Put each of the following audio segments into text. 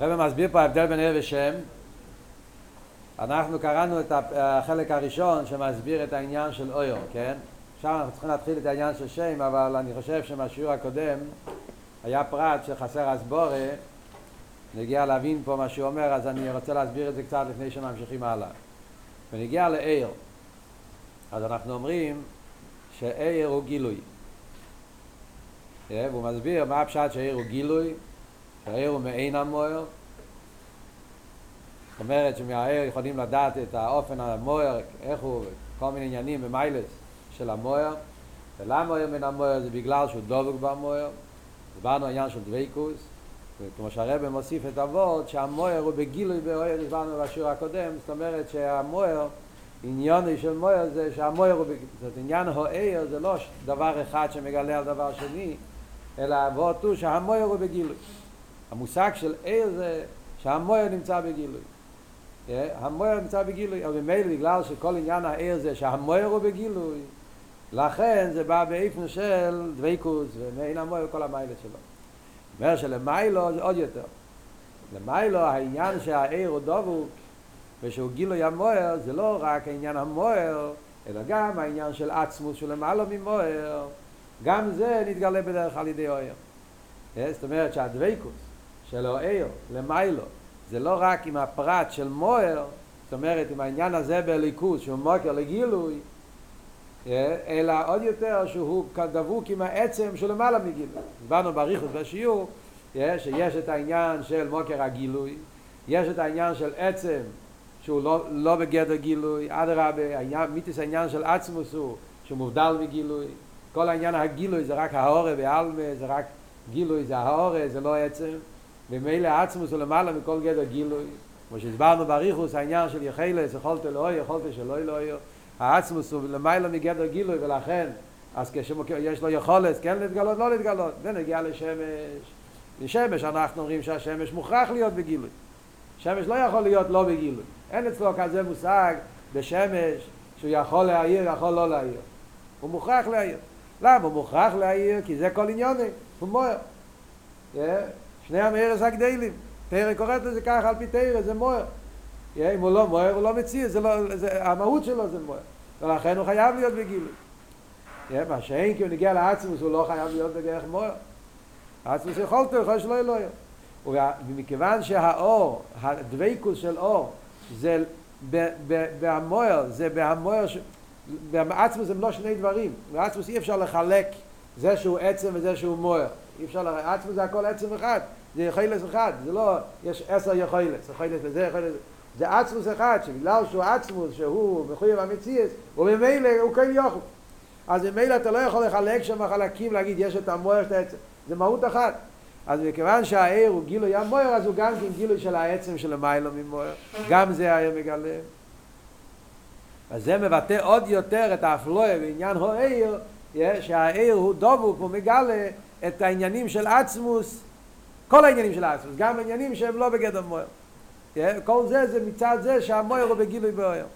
הרב מסביר פה ההבדל בין עיר ושם. אנחנו קראנו את החלק הראשון שמסביר את העניין של אויר, כן? עכשיו אנחנו צריכים להתחיל את העניין של שם, אבל אני חושב שמהשיעור הקודם היה פרט שחסר אסבורה, נגיע להבין פה מה שהוא אומר, אז אני רוצה להסביר את זה קצת לפני שממשיכים הלאה. ונגיע לעיר, אז אנחנו אומרים שעיר הוא גילוי. והוא מסביר מה הפשט שעיר הוא גילוי, שהעיר הוא מעין המוער. זאת אומרת שמהעיר יכולים לדעת את האופן המוער, איך הוא, כל מיני עניינים במיילס של המוער. ולמה הוא מן המוער? זה בגלל שהוא דבוק במוער. דיברנו על עניין של דוויקוס, וכמו שהרבא מוסיף את אבות, שהמוער הוא בגילוי באוהר, דיברנו בשיעור הקודם, זאת אומרת שהמוער, עניוני של מוער זה שהמוער הוא, זאת עניין הוער זה לא דבר אחד שמגלה על דבר שני, אלא אבות הוא שהמוער הוא בגילוי. המושג של עיר זה שהמוער נמצא בגילוי. המוער נמצא בגילוי, אבל ממילא בגלל שכל עניין העיר זה שהמוער הוא בגילוי, לכן זה בא באיפן של דוויקוס ומעין המוער כל המיילה שלו. אומר שלמיילו זה עוד יותר. למיילו העניין שהעיר הוא דבוק ושהוא גילוי המוער זה לא רק העניין המוער, אלא גם העניין של עצמוס של למעלה ממוער, גם זה נתגלה בדרך על ידי אויר. זאת אומרת שהדוויקוס של האיר למיילו. זה לא רק עם הפרט של מוער, זאת אומרת עם העניין הזה בליכוס שהוא מוקר לגילוי, אלא עוד יותר שהוא דבוק עם העצם של למעלה מגילוי. דיברנו בריחוס בשיעור שיש את העניין של מוקר הגילוי, יש את העניין של עצם שהוא לא, לא בגדר גילוי, אדרבה, מיתוס העניין של עצמוס הוא שהוא מובדל מגילוי, כל העניין הגילוי זה רק ההורה והעלמה, זה רק גילוי זה ההורה, זה לא עצם, ומילא עצמוס הוא למעלה מכל גדר גילוי, כמו שהסברנו בריחוס העניין של יחילס, יכולת אלוהי, יכולת שלא אלוהי, העצמוס הוא למעלה מגדר גילוי ולכן אז כשיש לו יכולת כן להתגלות, לא להתגלות, ונגיע לשמש. לשמש אנחנו אומרים שהשמש מוכרח להיות בגילוי. שמש לא יכול להיות לא בגילוי. אין אצלו כזה מושג בשמש שהוא יכול להעיר, יכול לא להעיר. הוא מוכרח להעיר. למה? הוא מוכרח להעיר כי זה כל עניוני, הוא מוער. שני המארס הגדלים. תרא קוראת לזה ככה על פי תרא, זה מוער. אם הוא לא מוער, הוא לא מציא, זה לא, זה, המהות שלו זה מוער. ולכן הוא חייב להיות בגילוי. מה שאין כי הוא נגיע לעצמוס, הוא לא חייב להיות בדרך מוער. עצמוס יכולתו, יכול שלא לו. ומכיוון שהאור, הדוויקוס של אור, זה בהמוער, זה בהמוער, בעצמוס הם לא שני דברים. בעצמוס אי אפשר לחלק זה שהוא עצם וזה שהוא מוער. אי אפשר, עצמוס זה הכל עצם אחד. זה יכולת אחד, זה לא, יש עשר יכולת, יכולת לזה, יכולת זה עצמוס אחד, שבגלל שהוא עצמוס, שהוא מחויב המציאס, וממילא הוא כן יוכל. אז ממילא אתה לא יכול לחלק שם חלקים, להגיד יש את המוער, את העצם. זה מהות אחת. אז מכיוון שהעיר הוא גילוי המוער, אז הוא גם כן גילוי של העצם של המיילו ממוער. גם זה העיר מגלה. אז זה מבטא עוד יותר את האפלואה בעניין העיר, שהעיר הוא דבוק, הוא מגלה את העניינים של עצמוס, כל העניינים של עצמוס, גם העניינים שהם לא בגדר מוער. כל זה זה מצד זה שהמוער הוא בגילוי בעיר.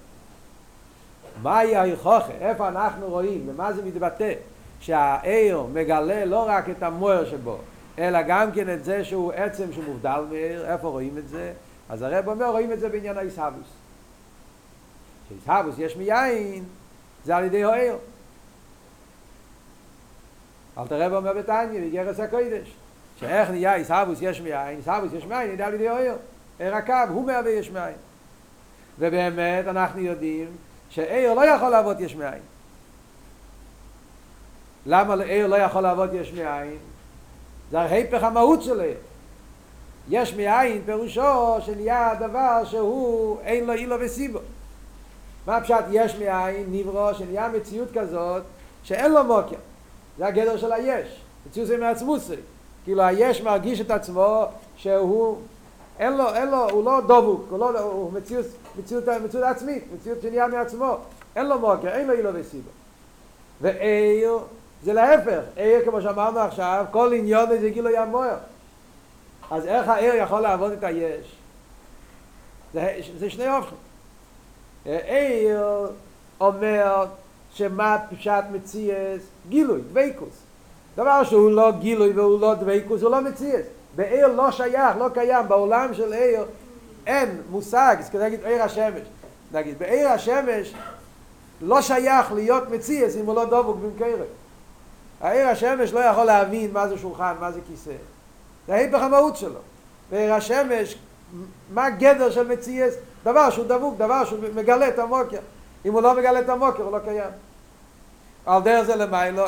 מהי ההיכוכה? איפה אנחנו רואים? ומה זה מתבטא? שהעיר מגלה לא רק את המוער שבו, אלא גם כן את זה שהוא עצם שמובדל מעיר, איפה רואים את זה? אז הרב אומר, רואים את זה בעניין האיסהבוס. שאיסהבוס יש מיין, זה על ידי העיר. אל תרב אומר בתניא, בגרס הקודש, שאיך נהיה איסהבוס יש מיין, איסהבוס יש מיין, נדע על ידי העיר. עיר הקו, הוא מהווה יש מיין. ובאמת אנחנו יודעים שעיר לא יכול לעבוד יש מאין. למה עיר לא יכול לעבוד יש מאין? זה ההיפך המהות של עיר. יש מאין פירושו שנהיה הדבר שהוא אין לו אילו וסיבו. מה פשט יש מאין נברו שנהיה מציאות כזאת שאין לו מוקר. זה הגדר של היש. מציאות זה מעצמוסי. כאילו היש מרגיש את עצמו שהוא אין לו, אין לו, הוא לא דבוק, הוא, לא, הוא מציאות, מציאות, מציאות עצמית, מציאות שנהיה מעצמו. אין לו מוקר, אין לו אילו וסיבו. ואיר זה להפך, עיר כמו שאמרנו עכשיו, כל עניון זה גילו ימויר. אז איך העיר יכול לעבוד את היש? זה, זה שני אופן. עיר אומר שמה פשט מציאס? גילוי, דוויקוס. דבר שהוא לא גילוי והוא לא דוויקוס, הוא לא מציאס. בעיר לא שייך, לא קיים, בעולם של עיר אין מושג, זה כדי להגיד עיר השמש. נגיד, בעיר השמש לא שייך להיות מציאס אם הוא לא דבוק במקרה. העיר השמש לא יכול להבין מה זה שולחן, מה זה כיסא. זה ההיפך המהות שלו. בעיר השמש, מה הגדר של מציאס? דבר שהוא דבוק, דבר שהוא מגלה את המוקר. אם הוא לא מגלה את המוקר, הוא לא קיים. על דרך זה למיילו,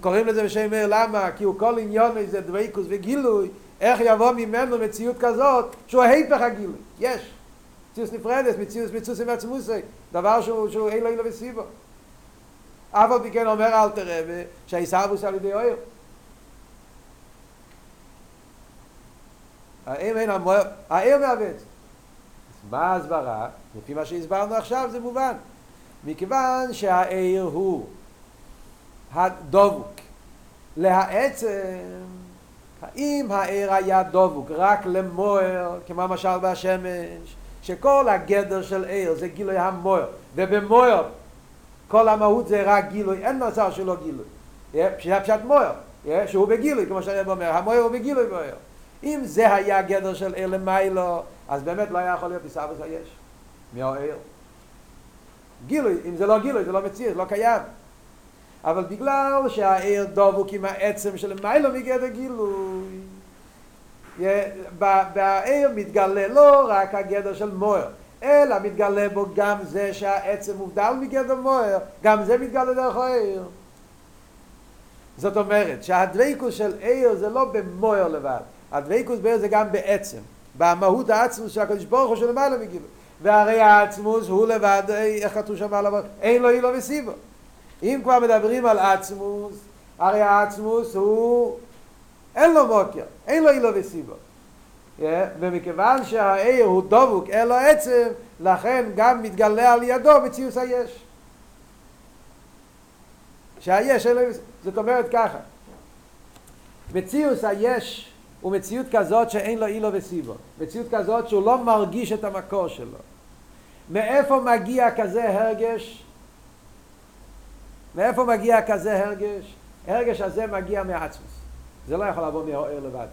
קוראים לזה בשם מאיר למה? כי הוא כל עניון איזה דוויקוס וגילוי, איך יבוא ממנו מציאות כזאת שהוא ההיפך הגילוי, יש. מציאות נפרדת, מציאות מציאות עם עצמוסי, דבר שהוא, שהוא אין לו אילו וסיבו. אף על פי כן אומר אל תראה שהעיסאוווס על ידי אויר. האם אין המוער, העיר מעוות. מה ההסברה? לפי מה שהסברנו עכשיו זה מובן. מכיוון שהעיר הוא הדבוק להעצם, האם העיר היה דבוק רק למוער, כמו המשל בהשמש, שכל הגדר של עיר זה גילוי המוער, ובמוער כל המהות זה רק גילוי, אין מצב שלא גילוי. שזה פשט מוער, שהוא בגילוי, כמו שאני אומר, המוער הוא בגילוי מוער. אם זה היה גדר של עיר למיילו, אז באמת לא היה יכול להיות עיסאוויס היש, מהעיר. גילוי, אם זה לא גילוי, זה לא מציר, זה לא קיים. אבל בגלל שהעיר דבוק עם העצם של מיילו מגדר גילוי, בעיר מתגלה לא רק הגדר של מוער, אלא מתגלה בו גם זה שהעצם מובדל מגדר מוער, גם זה מתגלה דרך העיר. זאת אומרת שהדבקוס של עיר זה לא במוער לבד, הדבקוס בעיר זה גם בעצם, במהות העצמוס של הקדוש ברוך הוא שלמעלה מגילוי. והרי העצמוס הוא לבד, איך כתוב שם עליו, אין לו אילו וסיבו. אם כבר מדברים על עצמוס, הרי העצמוס הוא, אין לו מוקר, אין לו אילו וסיבו. Yeah, ומכיוון שהעיר הוא דבוק אין לו עצם, לכן גם מתגלה על ידו מציוס היש. שהיש, אין לו... זאת אומרת ככה, מציוס היש הוא מציאות כזאת שאין לו אילו וסיבו. מציאות כזאת שהוא לא מרגיש את המקור שלו. מאיפה מגיע כזה הרגש? מאיפה מגיע כזה הרגש? הרגש הזה מגיע מעצמוס. זה לא יכול לבוא מהעיר לבד.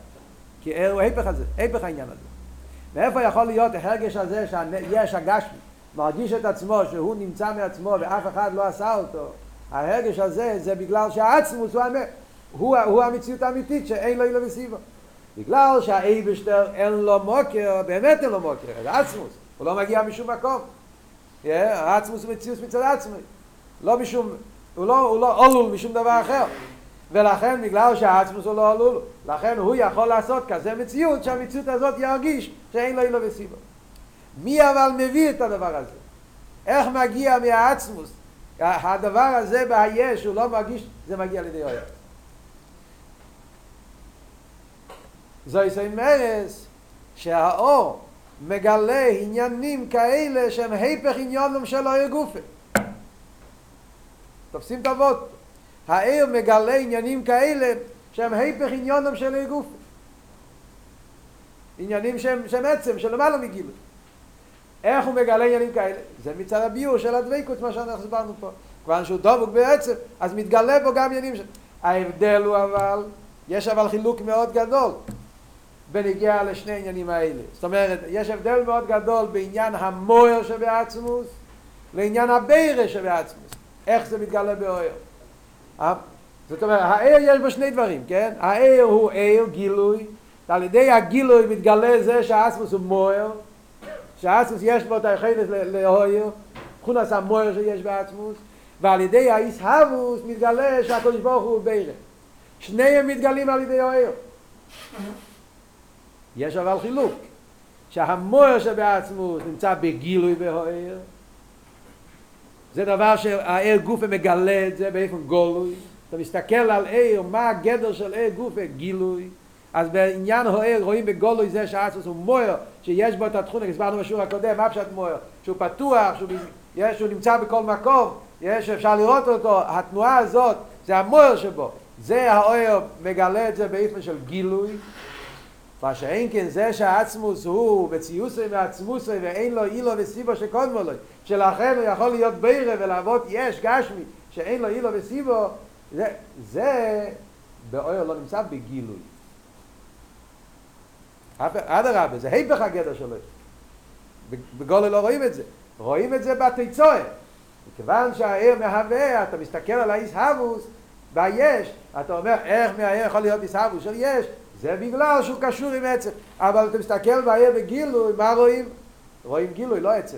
כי עיר הוא ההפך הזה, ההפך העניין הזה. מאיפה יכול להיות ההרגש הזה שיש הגשמי, מרגיש את עצמו שהוא נמצא מעצמו ואף אחד לא עשה אותו? ההרגש הזה זה בגלל שהעצמוס הוא, האמת, הוא, הוא המציאות האמיתית שאין לו אילו וסיבו. בגלל שהאייבשטר אין לו מוקר, באמת אין לו מוקר, זה עצמוס, הוא לא מגיע משום מקום. העצמוס הוא מציאות מצד עצמי, לא משום, הוא לא, הוא לא עולול משום דבר אחר. ולכן בגלל שהעצמוס הוא לא עולול, לכן הוא יכול לעשות כזה מציאות שהמציאות הזאת ירגיש שאין לו אילו וסיבו. מי אבל מביא את הדבר הזה? איך מגיע מהעצמוס? הדבר הזה בהיש הוא לא מרגיש, זה מגיע לידי אוהב. זוהי סי מרס שהאור מגלה עניינים כאלה שהם היפך עניונם של העיר גופה. תופסים את אבות. העיר מגלה עניינים כאלה שהם היפך עניונם של העיר גופה. עניינים שהם, שהם עצם, שלמעלה מגיל. איך הוא מגלה עניינים כאלה? זה מצד הביור של הדבקות, מה שאנחנו הסברנו פה. כיוון שהוא דבוק בעצם, אז מתגלה בו גם עניינים של... ההבדל הוא אבל, יש אבל חילוק מאוד גדול. בנגיע לשני עניינים האלה. זאת אומרת, יש הבדל מאוד גדול בעניין המויר שבעצמוס לעניין הבירה שבעצמוס. איך זה מתגלה באויר. זאת אומרת, העיר יש בו שני דברים, כן? העיר הוא עיר, גילוי, ועל ידי הגילוי מתגלה זה שהעצמוס הוא מויר, שהעצמוס יש בו את היכולת לאויר, תכונס המויר שיש בעצמוס, ועל ידי האיסהבוס מתגלה שהקדוש ברוך הוא בירה. שניהם מתגלים על ידי האיר. יש אבל חילוק שהמוער שבעצמות נמצא בגילוי בהוער זה דבר שהעיר גופה מגלה את זה באיפה גולוי. אתה מסתכל על עיר, מה הגדר של עיר גופה? גילוי. אז בעניין הוער רואים בגולוי זה שהעצמות הוא מוער שיש בו את התכונה, הסברנו בשיעור הקודם, מה פשט מוער? שהוא פתוח, שהוא, יש, שהוא נמצא בכל מקום יש, אפשר לראות אותו, התנועה הזאת זה המוער שבו. זה העיר מגלה את זה באיפה של גילוי מה שאין כן זה שהעצמוס הוא בציוסי מעצמוסי ואין לו אילו וסיבו שקודמו לו שלכן הוא יכול להיות בירה ולעבוד יש גשמי שאין לו אילו וסיבו זה, זה באויר לא נמצא בגילוי אדרבה, זה היפך הגדר שלו. בגולה לא רואים את זה. רואים את זה בתיצואה. מכיוון שהעיר מהווה, אתה מסתכל על האיסהבוס, ביש, אתה אומר, איך מהעיר יכול להיות איסהבוס של יש? זה בגלל שהוא קשור עם עצם. אבל אתה מסתכל בעיר בגילוי, מה רואים? רואים גילוי, לא עצם.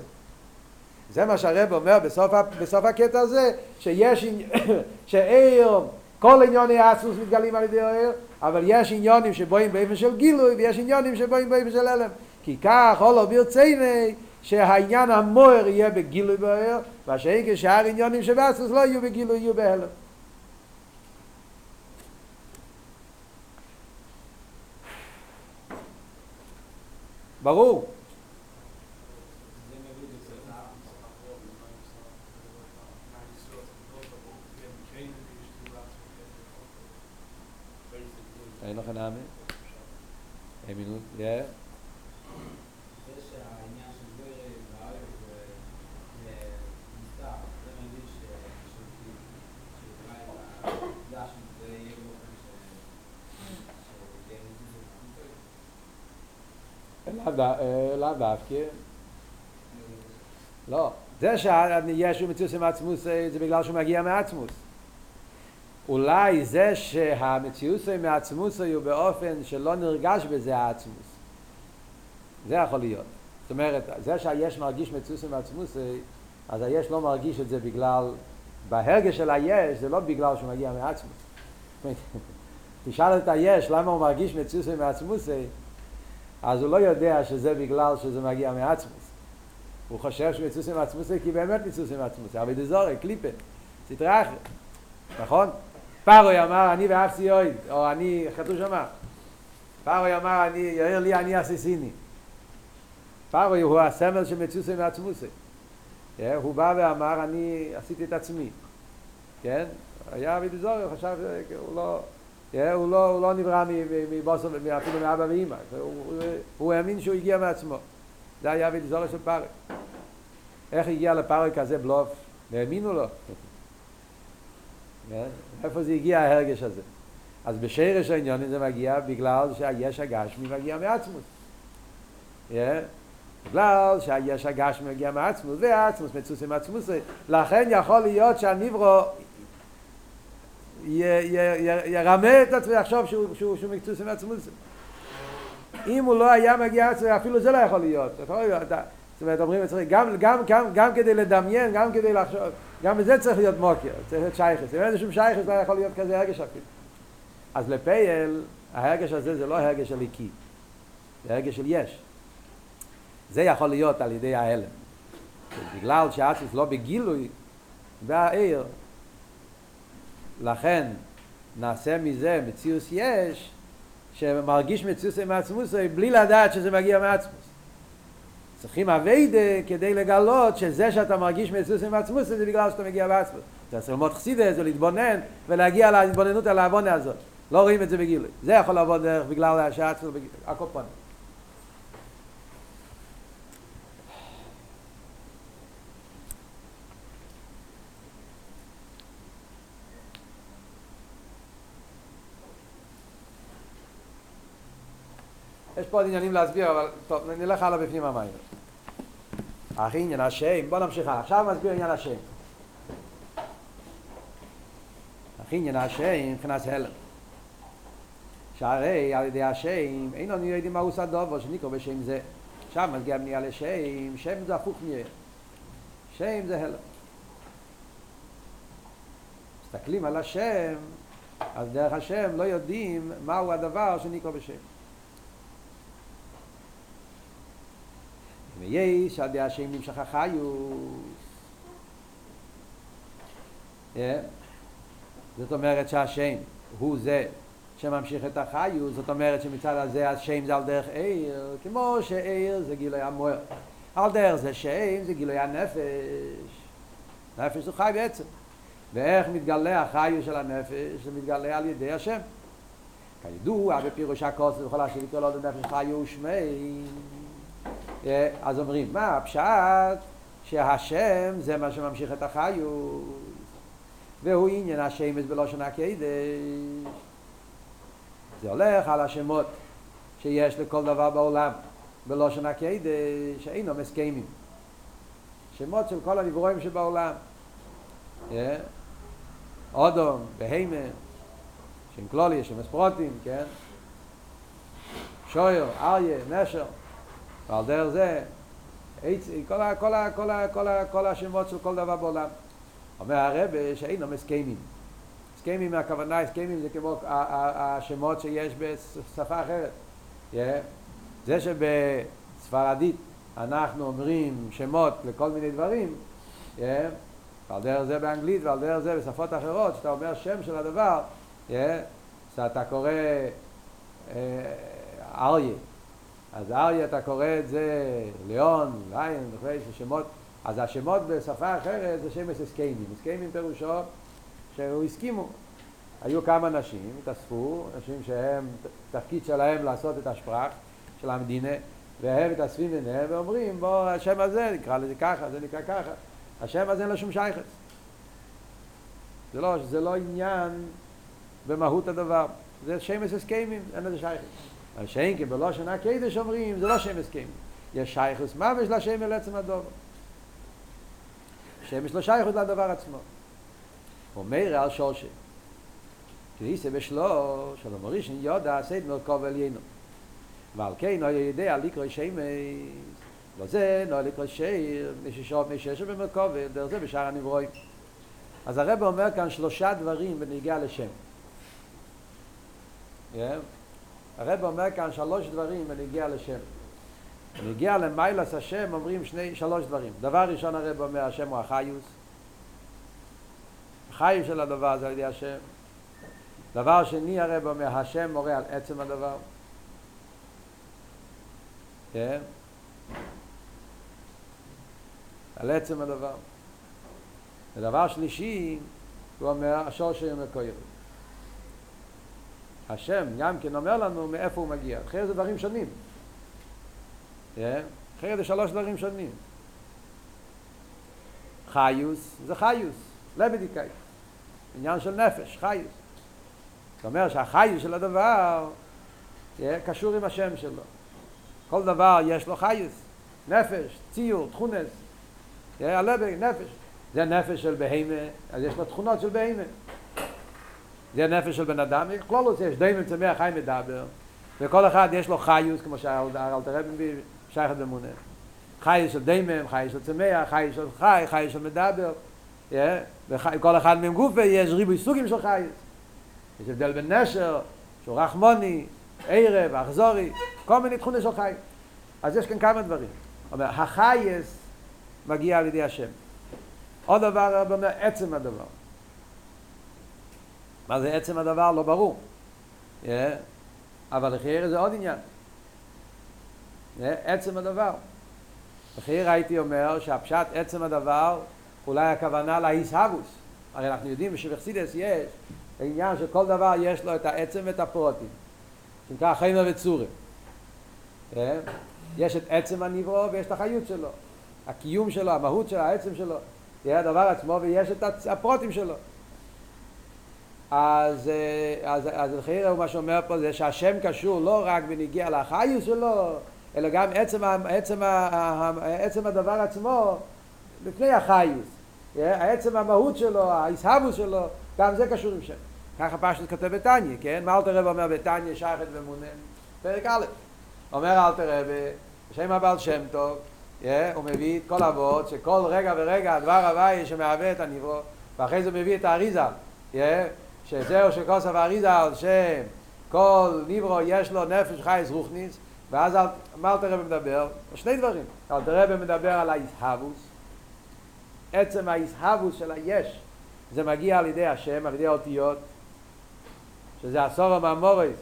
זה מה שהרב אומר בסוף, בסוף הקטע הזה, שיש, שעיר, כל עניוני האסוס מתגלים על ידי העיר, אבל יש עניונים שבואים באופן של גילוי, ויש עניונים שבואים באופן של הלם. כי כך, הולו ברציני, שהעניין המוער יהיה בגילוי בעיר, והשאין כשאר עניונים שבאסוס לא יהיו בגילוי, יהיו בהלם. ברור. אין לך נעמי? אין מינות? לאו דווקא. לא. זה שישו מציאוס עם עצמוס זה בגלל שהוא מגיע מעצמוס. אולי זה שהמציאוס עם עצמוס הוא באופן שלא נרגש בזה העצמוס. זה יכול להיות. זאת אומרת, זה שהיש מרגיש מציאוס עם עצמוס, אז היש לא מרגיש את זה בגלל, בהרגש של היש זה לא בגלל שהוא מגיע מעצמוס. תשאל את היש למה הוא מרגיש מציאוס עם עצמוס, אז הוא לא יודע שזה בגלל שזה מגיע מעצמוס. הוא חושב שמצוס עם עצמוס כי באמת מצוס עם עצמוס. אבל זה זורי, קליפה, סטרה אחרת. נכון? פארוי אמר אני ואף ציועד, או אני, חתוש אמר. פארוי אמר אני, יאיר לי אני אסיסיני. פארוי הוא הסמל של מצוס עם עצמוס. הוא בא ואמר אני עשיתי את עצמי. כן? היה בדיזורי, הוא חשב, הוא לא... הוא לא, הוא לא נברא מבוסר, אפילו מאבא ואימא, הוא האמין שהוא הגיע מעצמו. זה היה בדיזורי של פארק. איך הגיע לפארק כזה בלוף? והאמינו לו. איפה זה הגיע ההרגש הזה? אז בשרש העניון זה מגיע בגלל שהיש הגשמי מגיע מעצמוס. בגלל שהיש הגשמי מגיע מעצמוס, והעצמוס מצוס עם עצמוס, לכן יכול להיות שהניברו ירמה את עצמו, יחשוב שהוא מקצוץ עם עצמו. אם הוא לא היה מגיע עצמו, אפילו זה לא יכול להיות. זאת אומרת, אומרים גם, גם, גם, גם כדי לדמיין, גם כדי לחשוב, גם בזה צריך להיות מוקר, צריך להיות שייכס. אם אין איזשהו שייכס, לא יכול להיות כזה הרגש אפילו. אז לפייל, ההרגש הזה זה לא הרגש של איקי, זה הרגש של יש. זה יכול להיות על ידי ההלם. בגלל שהאציס לא בגילוי, והעיר, לכן נעשה מזה מציאוס יש שמרגיש מציאוס עם עצמוס בלי לדעת שזה מגיע מעצמוס צריכים אביידה כדי לגלות שזה שאתה מרגיש מציאוס עם עצמוס זה בגלל שאתה מגיע בעצמוס אתה צריך ללמוד חסידה זה להתבונן ולהגיע להתבוננות על העוונה הזאת. לא רואים את זה בגילוי. זה יכול לעבוד דרך בגלל שהעצמוס הקופונים פה עוד עניינים להסביר, אבל טוב, נלך הלאה בפנים המים. אחי עניין השם, בוא נמשיך הלאה. עכשיו מסביר עניין השם. אחי עניין השם, מבחינת הלם. שהרי על ידי השם, אין לנו יודעים מה הוא עושה דובו, שנקרא בשם זה. עכשיו מגיע בנייה לשם, שם זה הפוך נהיה. שם זה הלם. מסתכלים על השם, אז דרך השם לא יודעים מהו הדבר שנקרא בשם. ויש עד השם נמשך החיוס. זאת אומרת שהשם הוא זה שממשיך את החיוס, זאת אומרת שמצד הזה השם זה על דרך עיר, כמו שעיר זה גילוי המוער. על דרך זה שם זה גילוי הנפש. נפש הוא חי בעצם. ואיך מתגלה החיוס של הנפש? זה מתגלה על ידי השם. כידוע בפירוש הכוס וכל השם לקרוא לו נפש חיוס שמי אז אומרים, מה הפשט שהשם זה מה שממשיך את החיות והוא עניין השמש בלושן הקדש. זה הולך על השמות שיש לכל דבר בעולם בלושן הקדש שאינו מסכימים. שמות של כל הנברואים שבעולם. אודום, בהימה שם כלולי, שם אספרוטים, כן? שויר, אריה, נשר ועל דרך זה כל, כל, כל, כל, כל השמות של כל דבר בעולם. אומר הרב שאינו מסכימים הסכמים מהכוונה, הסכמים זה כמו השמות שיש בשפה אחרת. זה שבספרדית אנחנו אומרים שמות לכל מיני דברים, ועל דרך זה באנגלית ועל דרך זה בשפות אחרות, שאתה אומר שם של הדבר, שאתה קורא אריה, אז אריה אתה קורא את זה ליאון, ליין וכו', שמות, אז השמות בשפה אחרת זה שם הסכמים, הסכמים פירושו שהוא הסכימו. היו כמה אנשים, התאספו, אנשים שהם, תפקיד שלהם לעשות את השפרח של המדינה, והם מתאספים ביניהם ואומרים, בוא, השם הזה, נקרא לזה ככה, זה נקרא ככה. השם הזה אין לו שום שייכת. זה לא, זה לא עניין במהות הדבר. זה שם הסכמים, אין לזה שייכת. השם כי בלושן הקדש אומרים, זה לא שם הסכמים. יש שייכות ממש לשם אל עצם הדבר. שם יש לו שייכות לדבר עצמו. אומר על שורשי כריסה בשלו של המורישן יודע עשית מרכוב עליינו ועל כן הוא יודע לקרוא שמש לא זה לא לקרוא שיר מששעות משש במרכוב דרך זה בשאר הנברואים אז הרב אומר כאן שלושה דברים בנגיע לשם yeah. הרב אומר כאן שלוש דברים בנגיע לשם בנגיע למיילס השם אומרים שני, שלוש דברים דבר ראשון הרב אומר השם הוא החיוס חיים של הדבר זה על ידי השם. דבר שני הרב אומר, השם מורה על עצם הדבר. כן? על עצם הדבר. ודבר שלישי, הוא אומר, השור של מקויר. השם גם כן אומר לנו מאיפה הוא מגיע. אחרי זה דברים שונים. כן? אחרי זה שלוש דברים שונים. חיוס זה חיוס, לבדיקאי. עניין של נפש, חייס. זאת אומרת שהחייס של הדבר יהיה קשור עם השם שלו. כל דבר יש לו חייס, נפש, ציור, תכונס. יהיה הלב, נפש. זה נפש של בהימה, אז יש לו תכונות של בהימה. זה נפש של בן אדם, כלול עושה, יש דיימן צמח חי מדבר, וכל אחד יש לו חיוס, כמו שהאלתרבן שייכת במונה. חייס של דיימן, חייס של צמח, חייס של חי, חייס של מדבר. וכל אחד מהם גופה יש ריבוי סוגים של חייס. יש הבדל בין נשר, שהוא רחמוני, ערב, אכזורי, כל מיני תכונות של חייס. אז יש כאן כמה דברים. אומר, החייס מגיע על ידי השם. עוד דבר, אומר, עצם הדבר. מה זה עצם הדבר? לא ברור. Yeah. אבל לחייר זה עוד עניין. Yeah. עצם הדבר. לחייר הייתי אומר שהפשט עצם הדבר אולי הכוונה להישהבוס. הרי אנחנו יודעים שבחסידס יש עניין שכל דבר יש לו את העצם ואת הפרוטים. שנקרא חיימה וצורים. כן? יש את עצם הנברו ויש את החיות שלו. הקיום שלו, המהות שלו, העצם שלו. זה הדבר עצמו ויש את הפרוטים שלו. אז, אז, אז לחירה הוא מה שאומר פה זה שהשם קשור לא רק בניגיע לחיוס שלו, אלא גם עצם, עצם, עצם הדבר עצמו לפני החיוס. העצם המהות שלו, ההסהבוס שלו, גם זה קשור עם שם. ככה פשוט כותב בתניא, כן? מה אלתר רב אומר בתניא שייכת ומונה? פרק א', אומר אלתר רב, שם הבעל שם טוב, הוא מביא את כל אבות, שכל רגע ורגע הדבר הוואי שמהווה את הנברו, ואחרי זה מביא את האריזה, שזהו שכוסף האריזה, שכל נברו יש לו נפש חייס רוחניס, ואז מה אלתר רב מדבר? שני דברים. אלתר רב מדבר על ההסהבוס, עצם ההסהבוס של היש זה מגיע על ידי השם, על ידי האותיות שזה עשור המאמורס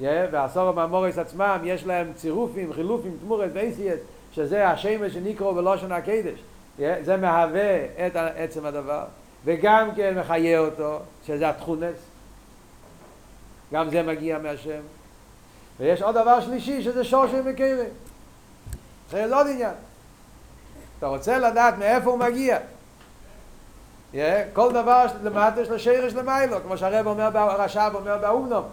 yeah, והעשור המאמורס עצמם יש להם צירופים, חילופים, תמורס ואיסייס שזה השמש שנקראו בלושן הקדש yeah, זה מהווה את עצם הדבר וגם כן מחיה אותו שזה התכונס גם זה מגיע מהשם ויש עוד דבר שלישי שזה שור של מקרה זה עוד עניין אתה רוצה לדעת מאיפה הוא מגיע כל דבר למטה יש לו שרש למיילו, כמו שהרב אומר, הרש"ב אומר באומנום.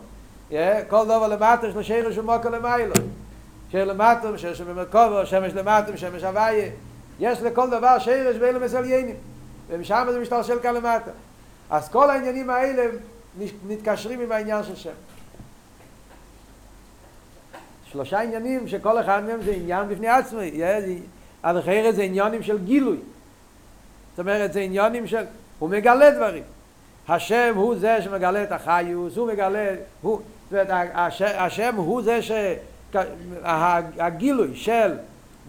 כל דבר למטה יש לו שרש ומוקר למיילו. שיר למטה, שרש במרכובו, שמש למטה, שמש הוויה. יש לכל דבר שרש ואלה מסליינים. ומשם זה משתלשל כאן למטה. אז כל העניינים האלה מתקשרים עם העניין של שם. שלושה עניינים שכל אחד מהם זה עניין בפני עצמו. עד אחרת זה עניינים של גילוי. זאת אומרת, זה עניינים של... הוא מגלה דברים. השם הוא זה שמגלה את החיוס, הוא מגלה... הוא, זאת אומרת, השם הוא זה ש... הגילוי של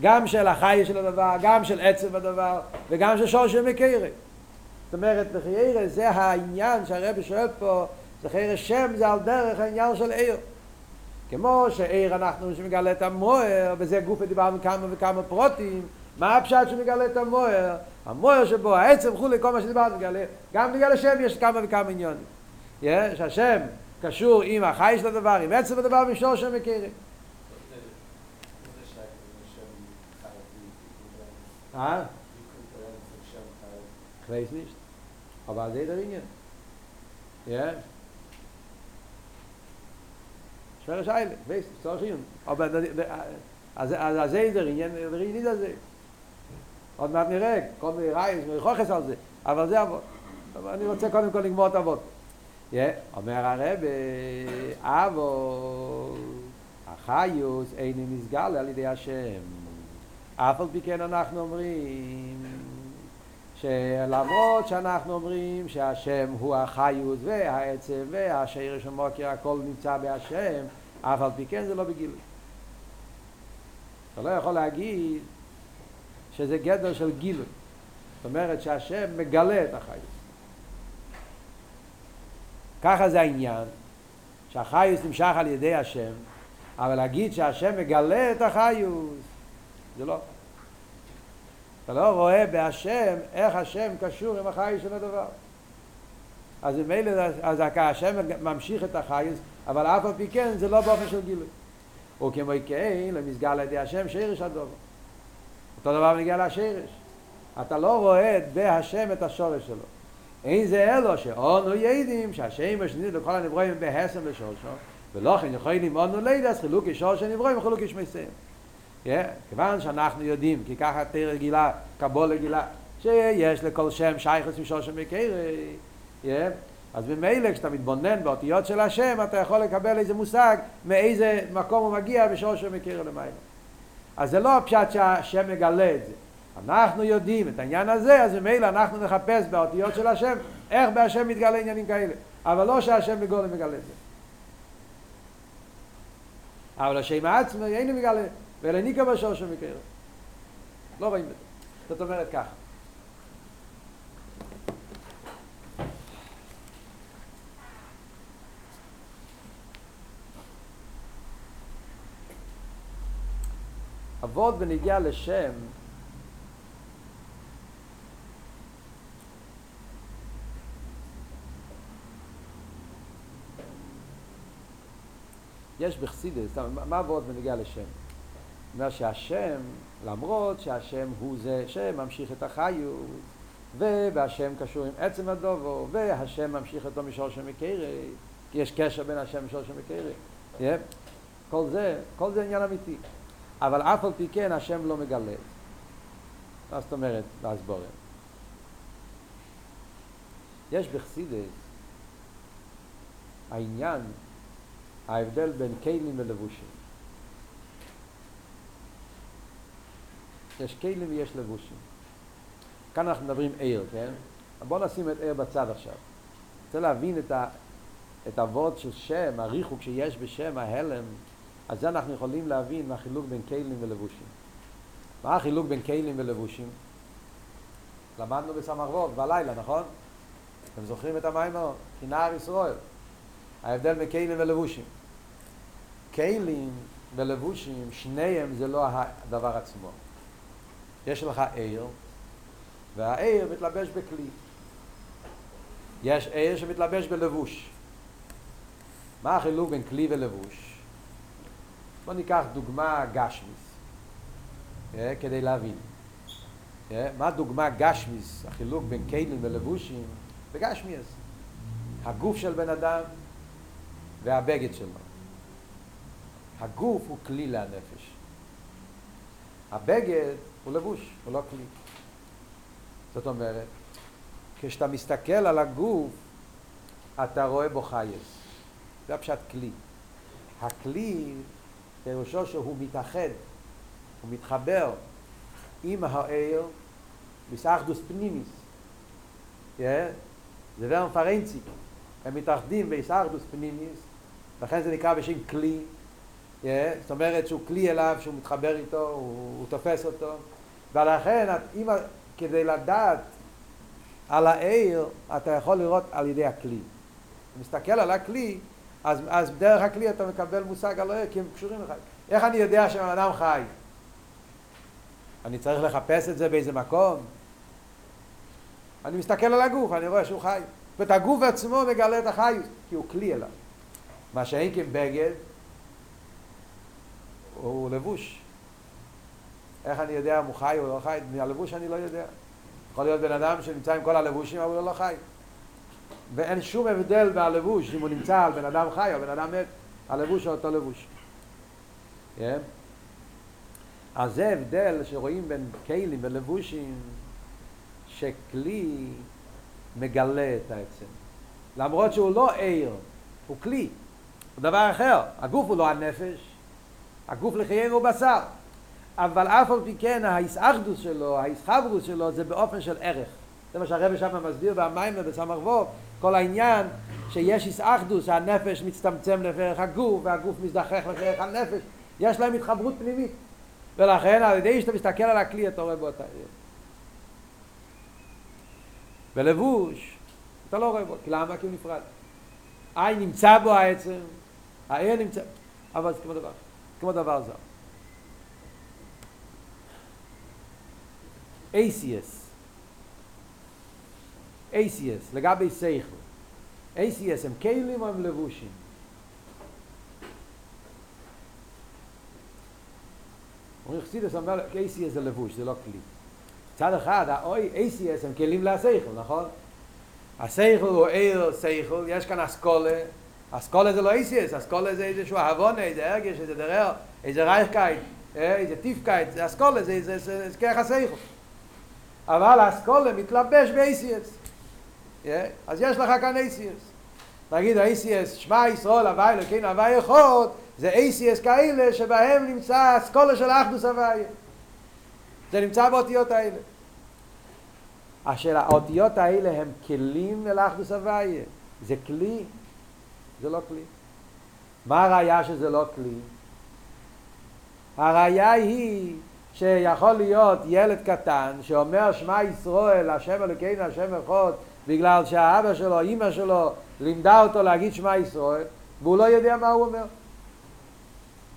גם של החי של הדבר, גם של עצב הדבר וגם של שור של מקרה. זאת אומרת, בחיירה זה העניין שהרבי שואל פה, זה חיירה שם זה על דרך העניין של עיר. כמו שעיר אנחנו שמגלה את המוער, וזה גוף דיברנו כמה וכמה פרוטים, מה הפשט שמגלה את המוער? המוער שבו העצם וכולי, כל מה שדיברנו מגלה, גם בגלל השם יש כמה וכמה עניונים. יש, השם קשור עם החי של הדבר, עם עצם הדבר, ועם שור של Ah? Ich weiß nicht. Aber das ist der Ingen. Ja? Schwere Scheile, ich weiß, ich soll schon. Aber ist der Ingen, der Ingen ist das. עוד מעט נראה, כל מיני רייס, מרחוכס על זה, אבל זה אבות. אבל אני רוצה קודם כל לגמור את אבות. אומר הרב, אבות, החיוס אינו נסגל על ידי השם. אף על פי כן אנחנו אומרים שלמרות שאנחנו אומרים שהשם הוא החיות והעצב והשרש המוקר הכל נמצא בהשם אף על פי כן זה לא בגילוי. אתה לא יכול להגיד שזה גדר של גילוי. זאת אומרת שהשם מגלה את החיות ככה זה העניין שהחיות נמשך על ידי השם אבל להגיד שהשם מגלה את החיות זה לא. אתה לא רואה בהשם איך השם קשור עם החי של הדבר. אז ממילא, אז השם ממשיך את החייס, אבל אף על פי כן זה לא באופן של גילוי. וכמו כן, למסגר על ידי השם שרש הדובר. אותו דבר מגיע לשרש. אתה לא רואה בהשם את השורש שלו. אין זה אלו שאונו ידים שהשם השני לכל הנברואים בהסם לשורשו ולא כן יכולים אונו לידס חילוק ישור שנברואים וחילוק ישמי סיים. כיוון שאנחנו יודעים, כי ככה תראה גילה, קבולה גילה, שיש לכל שם שייכוס משור שם מקרה, אז ממילא כשאתה מתבונן באותיות של השם, אתה יכול לקבל איזה מושג מאיזה מקום הוא מגיע בשור שם מקרה למעלה. אז זה לא הפשט שהשם מגלה את זה. אנחנו יודעים את העניין הזה, אז ממילא אנחנו נחפש באותיות של השם, איך בהשם מתגלה עניינים כאלה. אבל לא שהשם בגולם מגלה את זה. אבל השם עצמו אינו מגלה. ואלה ניקה בשור של מקרה. לא רואים את זה. זאת אומרת כך. אבות בנגיע לשם יש בחסידס, מה אבות בנגיע לשם? אומר שהשם, למרות שהשם הוא זה שממשיך את החיות, והשם קשור עם עצם הדובו, והשם ממשיך אותו משור של מקרה, כי יש קשר בין השם משור של מקרה. Yeah. כל זה, כל זה עניין אמיתי. אבל אף על פי כן השם לא מגלה. מה זאת אומרת בהסבורם? יש בחסידס העניין, ההבדל בין כלים ולבושים. יש כלים ויש לבושים. כאן אנחנו מדברים עיר, כן? בואו נשים את עיר בצד עכשיו. רוצה להבין את, ה, את הוורד של שם, הריחוק שיש בשם, ההלם, אז זה אנחנו יכולים להבין מהחילוק בין כלים ולבושים. מה החילוק בין כלים ולבושים? למדנו בסמ"ך ווב בלילה, נכון? אתם זוכרים את המיימר? כנער ישראל. ההבדל בין כלים ולבושים. כלים ולבושים, שניהם זה לא הדבר עצמו. יש לך עיר, והעיר מתלבש בכלי. יש עיר שמתלבש בלבוש. מה החילוק בין כלי ולבוש? בוא ניקח דוגמה גשמיס, כדי להבין. מה דוגמה גשמיס, החילוק בין כלים ולבושים? בגשמיס. הגוף של בן אדם והבגד שלו. הגוף הוא כלי לנפש. הבגד הוא לבוש, הוא לא כלי. זאת אומרת, כשאתה מסתכל על הגוף, אתה רואה בו חייס. זה הפשט כלי. הכלי, פירושו שהוא מתאחד, הוא מתחבר עם העיר בסאחדוס פנימיס. Yeah? זה ורם פרנצי. הם מתאחדים בסאחדוס פנימיס, לכן זה נקרא בשם כלי. Yeah? זאת אומרת שהוא כלי אליו, שהוא מתחבר איתו, הוא, הוא תופס אותו. ולכן, אם, כדי לדעת על העיר, אתה יכול לראות על ידי הכלי. אתה מסתכל על הכלי, אז, אז דרך הכלי אתה מקבל מושג על העיר, כי הם קשורים לך. איך אני יודע שבן אדם חי? אני צריך לחפש את זה באיזה מקום? אני מסתכל על הגוף, אני רואה שהוא חי. זאת אומרת, הגוף עצמו מגלה את החיות, כי הוא כלי אליו. מה שאין כבגד, הוא לבוש. איך אני יודע אם הוא חי או לא חי? מהלבוש אני לא יודע. יכול להיות בן אדם שנמצא עם כל הלבושים, אבל הוא לא חי. ואין שום הבדל בלבוש, אם הוא נמצא על בן אדם חי או בן אדם מת, הלבוש הוא אותו לבוש. Yeah. אז זה הבדל שרואים בין כלים ולבושים, שכלי מגלה את העצם. למרות שהוא לא עיר, הוא כלי, הוא דבר אחר. הגוף הוא לא הנפש, הגוף לחיינו הוא בשר. אבל אף על פי כן ההסאחדוס שלו, ההסחברוס שלו, זה באופן של ערך. זה מה שהרבא שם מסביר במים ובסמ"ך ווב, כל העניין שיש הסאחדוס, הנפש מצטמצם לפרח הגוף, והגוף מזדחך לפרח הנפש, יש להם התחברות פנימית. ולכן על ידי שאתה מסתכל על הכלי אתה רואה בו את העיר. ולבוש, אתה לא רואה בו, כי למה? כי הוא נפרד. עין נמצא בו העצם, העיר נמצא, אבל זה כמו דבר, כמו דבר זר. ACS ACS, לגבי סייכל. ACS הם כלים או הם לבושים? אומרים חסידס אומר, ACS זה לבוש, זה לא כלי. מצד אחד, האוי, ACS הם כלים לסייכל, נכון? הסייכל הוא עיר סייכל, יש כאן אסכולה, אסכולה זה לא ACS, אסכולה זה איזשהו אהבונה, איזה הרגש, איזה דרר, איזה רייכקייט, איזה טיפקייט, זה אסכולה, זה ככה סייכל. אבל האסכולה מתלבש ב-ACS. אז יש לך כאן ACS. נגיד ה-ACS, שמע ישראל, הווי אלוקיין, הווי אחד, זה ACS כאלה שבהם נמצא אסכולה של אחדוס הווי. זה נמצא באותיות האלה. השאלה, האותיות האלה הם כלים אל אחדוס הווי. זה כלי? זה לא כלי. מה הראייה שזה לא כלי? הראייה היא שיכול להיות ילד קטן שאומר שמע ישראל, השם אלוקינו, השם אחד, בגלל שהאבא שלו, אימא שלו, לימדה אותו להגיד שמע ישראל, והוא לא יודע מה הוא אומר.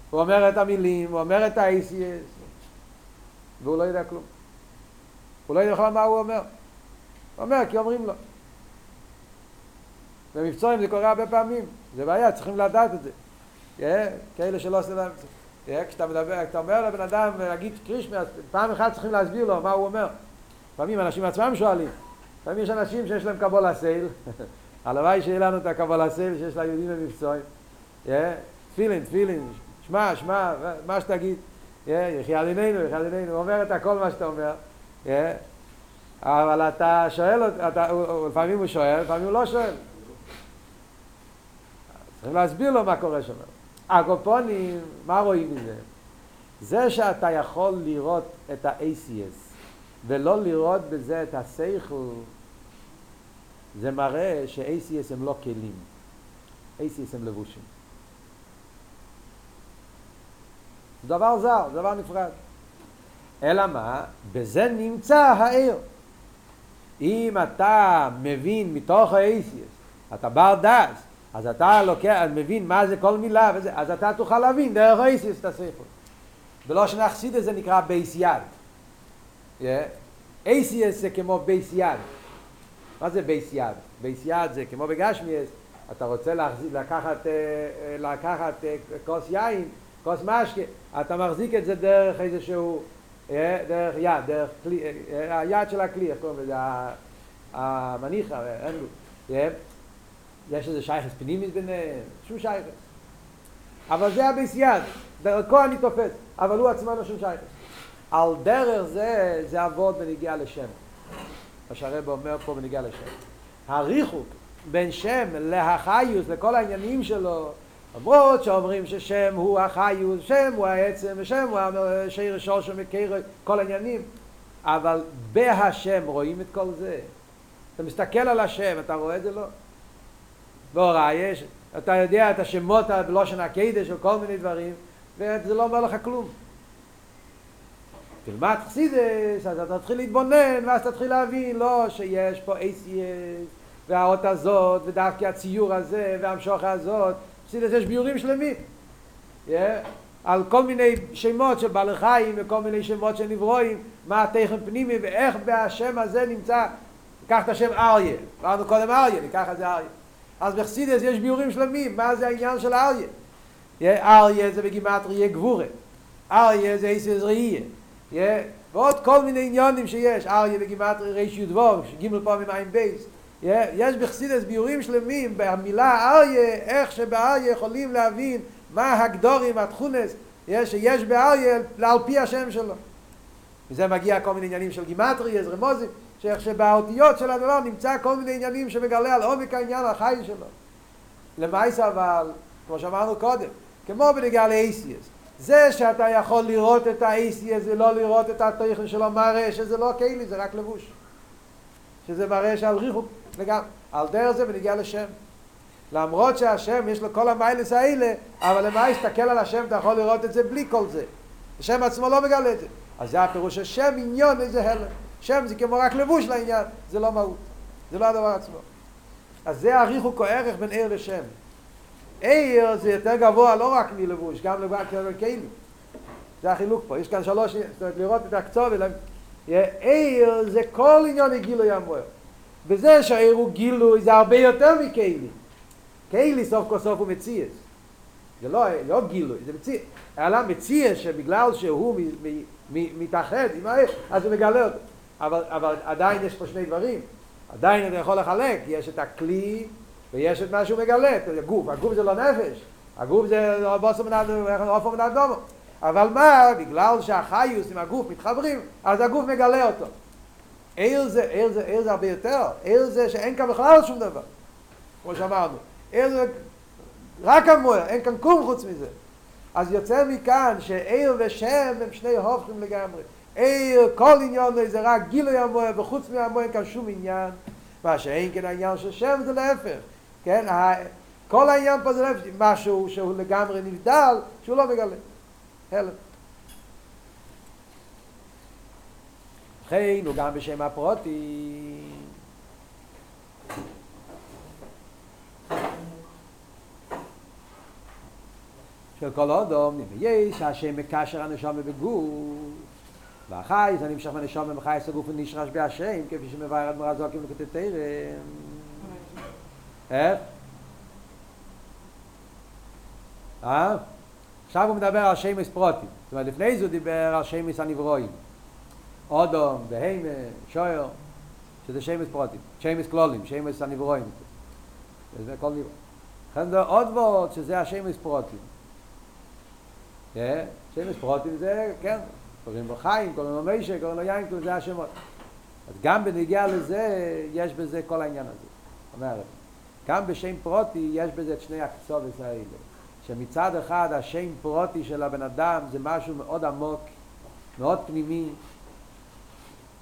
הוא אומר את המילים, הוא אומר את ה-ACS, והוא לא יודע כלום. הוא לא יודע בכלל מה הוא אומר. הוא אומר כי אומרים לו. במבצועים זה קורה הרבה פעמים, זה בעיה, צריכים לדעת את זה. Yeah, כאלה שלא עושים להם... Yeah, כשאתה מדבר, כשאתה אומר לבן אדם להגיד קרישמי, פעם אחת צריכים להסביר לו מה הוא אומר. לפעמים אנשים עצמם שואלים. לפעמים יש אנשים שיש להם קבול הסייל, הלוואי שיהיה לנו את הקבול הסייל שיש ליהודים במבצועים. תפילין, תפילין, שמע, שמע, מה שתגיד. יחי עלינינו, יחי עלינינו, הוא אומר את הכל מה שאתה אומר. אבל אתה שואל, לפעמים הוא שואל, לפעמים הוא לא שואל. צריכים להסביר לו מה קורה שם. הקופונים, מה רואים מזה? זה שאתה יכול לראות את ה-ACS ולא לראות בזה את השכל, זה מראה ש-ACS הם לא כלים, ACS הם לבושים. זה דבר זר, זה דבר נפרד. אלא מה? בזה נמצא העיר. אם אתה מבין מתוך ה-ACS, אתה בר דס, אז אתה לוקח, מבין מה זה כל מילה, וזה, אז אתה תוכל להבין דרך ה-ACS את. ולא שנחסיד את זה נקרא בייס יד. ACS זה כמו בייס יד. מה זה בייס יד? בייס יד זה כמו בגשמיאס, אתה רוצה להחזיק, לקחת, לקחת כוס יין, כוס משקה, אתה מחזיק את זה דרך איזשהו, דרך יד, דרך כלי, היד של הכלי, איך קוראים לזה? המניחה, אין לו. יש איזה שייכס פנימית ביניהם, שום שייכס. אבל זה הבייס יד, דרכו אני תופס, אבל הוא עצמו לא שום שייכס. על דרך זה, זה עבוד בנגיעה לשם. מה שהרב אומר פה בנגיעה לשם. הריחוק בין שם להחיוס, לכל העניינים שלו, למרות שאומרים ששם הוא החיוס, שם הוא העצם, ושם הוא השיר שורש ומקיר, כל העניינים, אבל בהשם רואים את כל זה. אתה מסתכל על השם, אתה רואה את זה לא? בהוראה יש, אתה יודע את השמות בלושן הקדש או כל מיני דברים, וזה לא אומר לך כלום. תלמד חסידס, אז אתה תתחיל להתבונן, ואז תתחיל להבין, לא שיש פה אייסייס, והאות הזאת, ודווקא הציור הזה, והמשוך הזאת, חסידס יש ביורים שלמים. Yeah. על כל מיני שמות של בעלי חיים וכל מיני שמות של נברואים, מה התכן פנימי ואיך בהשם הזה נמצא, ניקח את השם אריה, אמרנו קודם אריה, ניקח את זה אריה. אז בחסידס יש ביורים שלמים, מה זה העניין של אריה? אריה זה בגימטריה גבורה, אריה זה איסס ראייה, ועוד כל מיני עניונים שיש, אריה בגימטריה ריש י"ו, גימל פעמים עין בייס, יש בחסידס ביורים שלמים במילה אריה, איך שבאריה יכולים להבין מה הגדורים, התכונס, שיש באריה על פי השם שלו. וזה מגיע כל מיני עניינים של גימטרי, רמוזים, שאיך שבאותיות של הדבר נמצא כל מיני עניינים שמגלה על עומק העניין החי שלו. למעשה אבל, כמו שאמרנו קודם, כמו בנגיעה לאייסיאס, זה שאתה יכול לראות את האייסיאס ולא לראות את התוכן שלו מראה שזה לא כלי, זה רק לבוש. שזה מראה שעל ריחוק לגמרי. על דרך זה ונגיע לשם. למרות שהשם יש לו כל המיילס האלה, אבל למה להסתכל על השם אתה יכול לראות את זה בלי כל זה. השם עצמו לא מגלה את זה. אז זה הפירוש השם עניון איזה הלם. שם זה כמו רק לבוש לעניין, זה לא מהות. זה לא הדבר עצמו. אז זה הריחוק או ערך בין עיר לשם. עיר זה יותר גבוה לא רק מלבוש, גם לבוש כאילו. זה החילוק פה. יש כאן שלוש, זאת אומרת לראות את הקצוב, עיר זה כל עניין לגילוי המוער. וזה שהעיר הוא גילוי זה הרבה יותר מכלי. כלי סוף כל סוף הוא מציאס. זה לא, לא גילוי, זה מציאס. אלא מציאס שבגלל שהוא מתאחד עם העיר, אז הוא מגלה אותו. אבל, אבל עדיין יש פה שני דברים. עדיין אתה יכול לחלק, יש את הכלי ויש את מה שהוא מגלה, את הגוף. הגוף זה לא נפש, הגוף זה בוסו מן האדומו. אבל מה, בגלל שהחיוס עם הגוף מתחברים, אז הגוף מגלה אותו. עיר זה, עיר זה, עיר זה הרבה יותר, עיר זה שאין כאן בכלל שום דבר, כמו שאמרנו. עיר זה רק המוער, אין כאן כלום חוץ מזה. אז יוצא מכאן שעיר ושם הם שני הופכים לגמרי. עיר, כל עניין זה רק גילוי המוער, וחוץ אין כאן שום עניין. מה שאין כן העניין של שם זה להפך. כן, כל העניין פה זה להפך, משהו שהוא לגמרי נבדל, שהוא לא מגלה. הלם. לכן הוא גם בשם הפרוטי. של כל אודום, יש השם מקשר הנשום בגוף, והחי זה נמשך בנשום במחי סגוף ונשרש בהשם, כפי שמבאר עד מרזוקים לקטטרם. איך? אה? עכשיו הוא מדבר על שמש פרוטי. זאת אומרת, לפני זה הוא דיבר על שמש הנברואים. אודום, בהימה, שויר, שזה שמש פרוטים, שמש כלולים, שמש הנברואים. זה כל נברוא. לכן זה עוד ועוד שזה השמש פרוטים. שמש פרוטים זה, כן, קוראים לו חיים, קוראים לו מישה, קוראים לו יין, זה השמות. אז גם בנגיעה לזה, יש בזה כל העניין הזה. אומרת, גם בשם פרוטי יש בזה את שני הקצובס האלה. שמצד אחד השם פרוטי של הבן אדם זה משהו מאוד עמוק, מאוד פנימי,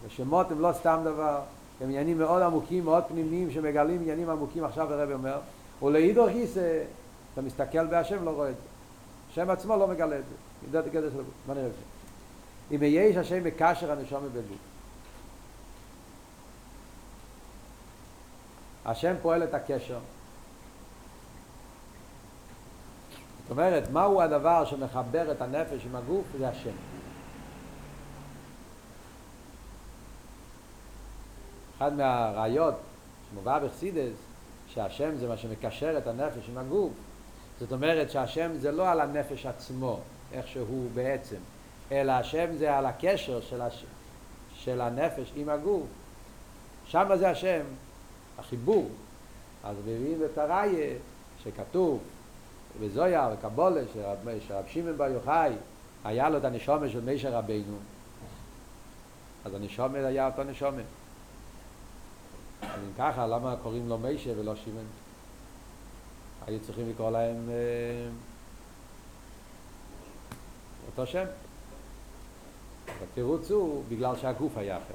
ושמות הם לא סתם דבר, הם עניינים מאוד עמוקים, מאוד פנימיים, שמגלים עניינים עמוקים, עכשיו הרב אומר, ולעידו גיסא, אתה מסתכל בהשם לא רואה את זה. השם עצמו לא מגלה את זה. את הקדש של. מה נראה את זה? אם יש השם מקשר הנשום בגוף. השם פועל את הקשר. זאת אומרת, מהו הדבר שמחבר את הנפש עם הגוף? זה השם. אחד מהראיות שמובא בחסידס, שהשם זה מה שמקשר את הנפש עם הגוף, זאת אומרת שהשם זה לא על הנפש עצמו, איך שהוא בעצם, אלא השם זה על הקשר של, הש... של הנפש עם הגוף. שם זה השם, החיבור. אז מביאים את הראיה שכתוב בזויה וקבולה שרב, שמעון בר יוחאי היה לו את הנשומה של מישר רבינו אז הנשומה היה אותו נשומה אז אם ככה למה קוראים לו מישר ולא שמעון היו צריכים לקרוא להם אה, אותו שם התירוץ הוא בגלל שהגוף היה אחר.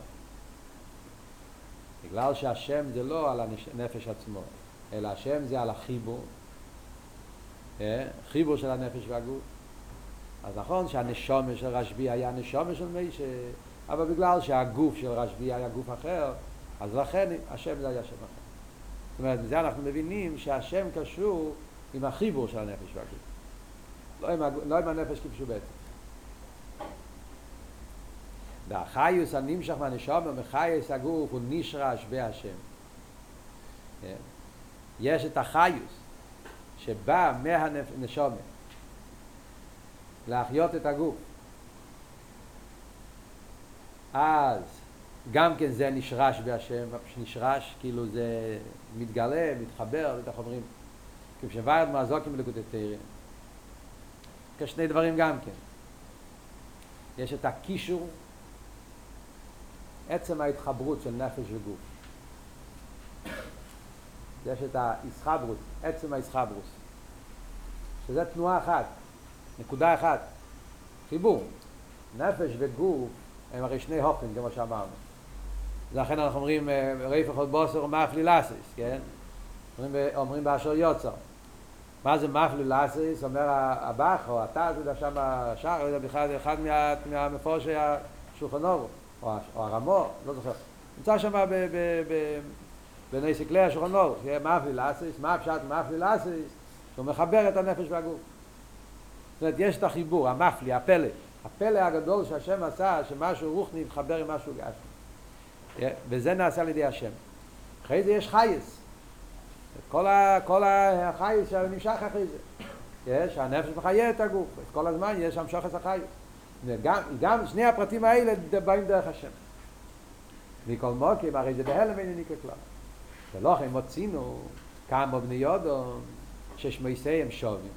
בגלל שהשם זה לא על הנפש עצמו אלא השם זה על החיבור חיבור של הנפש והגוף. אז נכון שהנשומה של רשב"י היה נשומה של מישה אבל בגלל שהגוף של רשב"י היה גוף אחר אז לכן השם זה היה שם אחר. זאת אומרת, מזה אנחנו מבינים שהשם קשור עם החיבור של הנפש והגוף. לא עם. לא עם הנפש כפשוט בעצם והחיוס הנמשך מהנשומה מחייס הגוף הוא נשרש בהשם. יש את החיוס שבא מהנשומה להחיות את הגוף. אז גם כן זה נשרש בהשם, נשרש כאילו זה מתגלה, מתחבר, איך אומרים, כשוורד מעזוקים בלקוטי כשני דברים גם כן. יש את הקישור, עצם ההתחברות של נפש וגוף. יש את האיסחברות, עצם האיסחברות, שזה תנועה אחת, נקודה אחת, חיבור. נפש וגוף הם הרי שני הופן, כמו שאמרנו. לכן אנחנו אומרים, ריף אחד בוסר ומאפלי לסיס, כן? אומרים, אומרים באשר יוצר. מה זה מאפלי לסיס? אומר הבח או זה יודע שם השער, בכלל, אחד מה, מהמפורשי השולחן או, או הרמו, לא זוכר. נמצא שם בני סקלי השולחן אורו, מאפלי לסיס, מה פשט מאפלי לסיס? שהוא מחבר את הנפש והגוף. זאת אומרת, יש את החיבור, המפלי, הפלא. הפלא הגדול שהשם עשה, שמשהו רוחני מתחבר עם משהו גשמי. וזה נעשה על ידי השם. אחרי זה יש חייס. כל, ה, כל החייס שנמשך אחרי זה. יש, הנפש מחיה את הגוף. כל הזמן יש שם שוחס החייס. וגם, גם שני הפרטים האלה באים דרך השם. מכל מוקים, הרי זה בהלם אין ניקר כלל. ולא הם מוצינו כמה בני יודו ששמייסיהם שווים.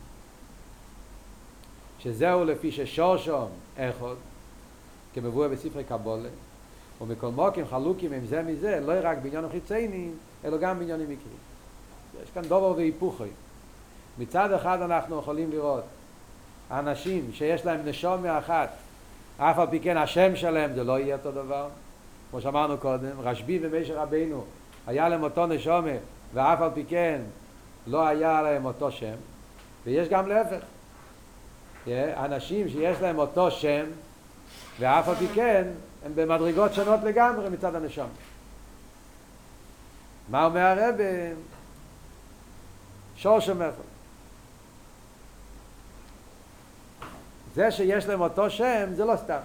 שזהו לפי ששורשום אחד, כמבואר בספרי קבולה, ומכל מוקים חלוקים עם זה מזה, לא רק בעניין החיציינים, אלא גם בעניינים מקרים. יש כאן דובר והיפוכי. מצד אחד אנחנו יכולים לראות אנשים שיש להם נשומה אחת, אף על פי כן השם שלהם זה לא יהיה אותו דבר, כמו שאמרנו קודם, רשב"י ומשה רבינו היה להם אותו נשומה, ואף על פי כן לא היה להם אותו שם, ויש גם להפך. אנשים שיש להם אותו שם, ואף על פי כן, הם במדרגות שונות לגמרי מצד הנשום. מה אומר הרב? שור שמחל. זה שיש להם אותו שם, זה לא סתם.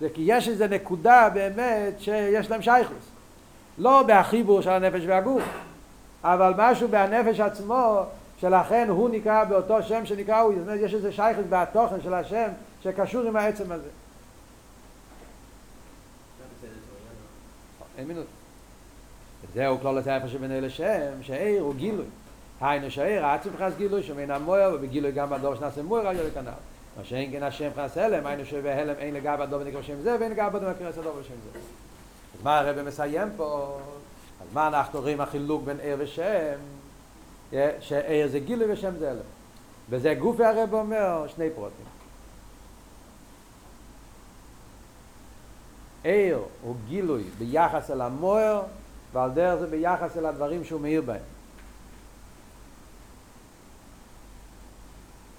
זה כי יש איזו נקודה באמת שיש להם שייכוס. לא בהחיבור של הנפש והגוף, אבל משהו בהנפש עצמו שלכן הוא נקרא באותו שם שנקרא הוא, זאת אומרת יש איזה שייכות בתוכן של השם שקשור עם העצם הזה. אין מינוס. זהו כלל את איפה שבנה לשם, שעיר הוא גילוי. היינו שעיר, חס גילוי, שמן המויר, ובגילוי גם בדור שנעשה מויר על ידי כנר. מה שאין כן השם חס הלם, היינו שבהלם אין לגבי הדור ונקרא שם זה, ואין לגבי הדור ונקרא הדור בשם זה. אז מה הרב מסיים פה? אז מה אנחנו רואים החילוק בין עיר ושם? שעיר זה גילוי ושם זה אלף. וזה גופי הרב אומר שני פרוטים. עיר הוא גילוי ביחס אל המוער, ועל דרך זה ביחס אל הדברים שהוא מאיר בהם.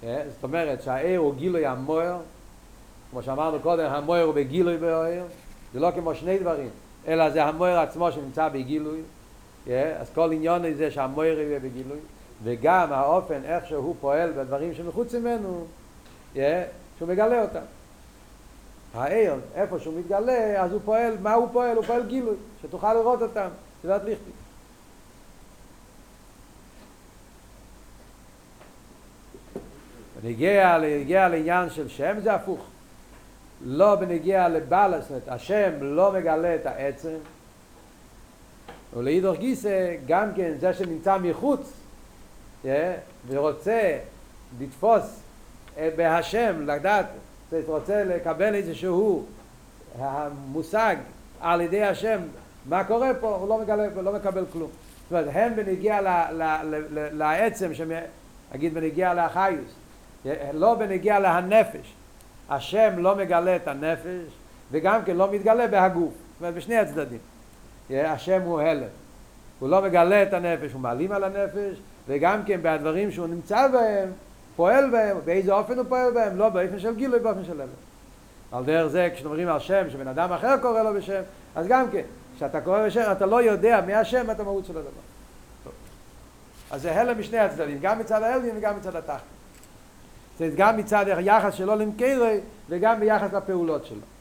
זאת אומרת שהעיר הוא גילוי המוער, כמו שאמרנו קודם, המוער הוא בגילוי בעיר, זה לא כמו שני דברים, אלא זה המוער עצמו שנמצא בגילוי, אז כל עניון זה שהמויר יהיה בגילוי, וגם האופן איך שהוא פועל בדברים שמחוץ ממנו, שהוא מגלה אותם. העיר, איפה שהוא מתגלה, אז הוא פועל, מה הוא פועל? הוא פועל גילוי, שתוכל לראות אותם, סביבת ליכטי. בנגיע, בנגיע לעניין של שם זה הפוך. לא בנגיע לבעל, זאת אומרת, השם לא מגלה את העצם, ולאידוך גיסא גם כן זה שנמצא מחוץ ורוצה לתפוס בהשם, לדעת, רוצה לקבל איזשהו המושג על ידי השם מה קורה פה, הוא לא, מגלה, לא מקבל כלום. זאת אומרת, הם בנגיע לעצם, נגיד בנגיע לאחיוס, לא בנגיע להנפש. השם לא מגלה את הנפש, וגם כן לא מתגלה בהגוף. זאת אומרת, בשני הצדדים. השם הוא הלם. הוא לא מגלה את הנפש, הוא מעלים על הנפש, וגם כן בדברים שהוא נמצא בהם, פועל בהם, באיזה אופן הוא פועל בהם, לא באופן של גילוי, באופן של הלם. על דרך זה, כשאומרים על שם, שבן אדם אחר קורא לו בשם, אז גם כן, כשאתה קורא בשם, אתה לא יודע מי השם, אתה מהות של הדבר. טוב. אז זה הלם משני הצדדים, גם מצד העליון וגם מצד התחתון. זה גם מצד היחס שלו למקרי וגם ביחס לפעולות שלו.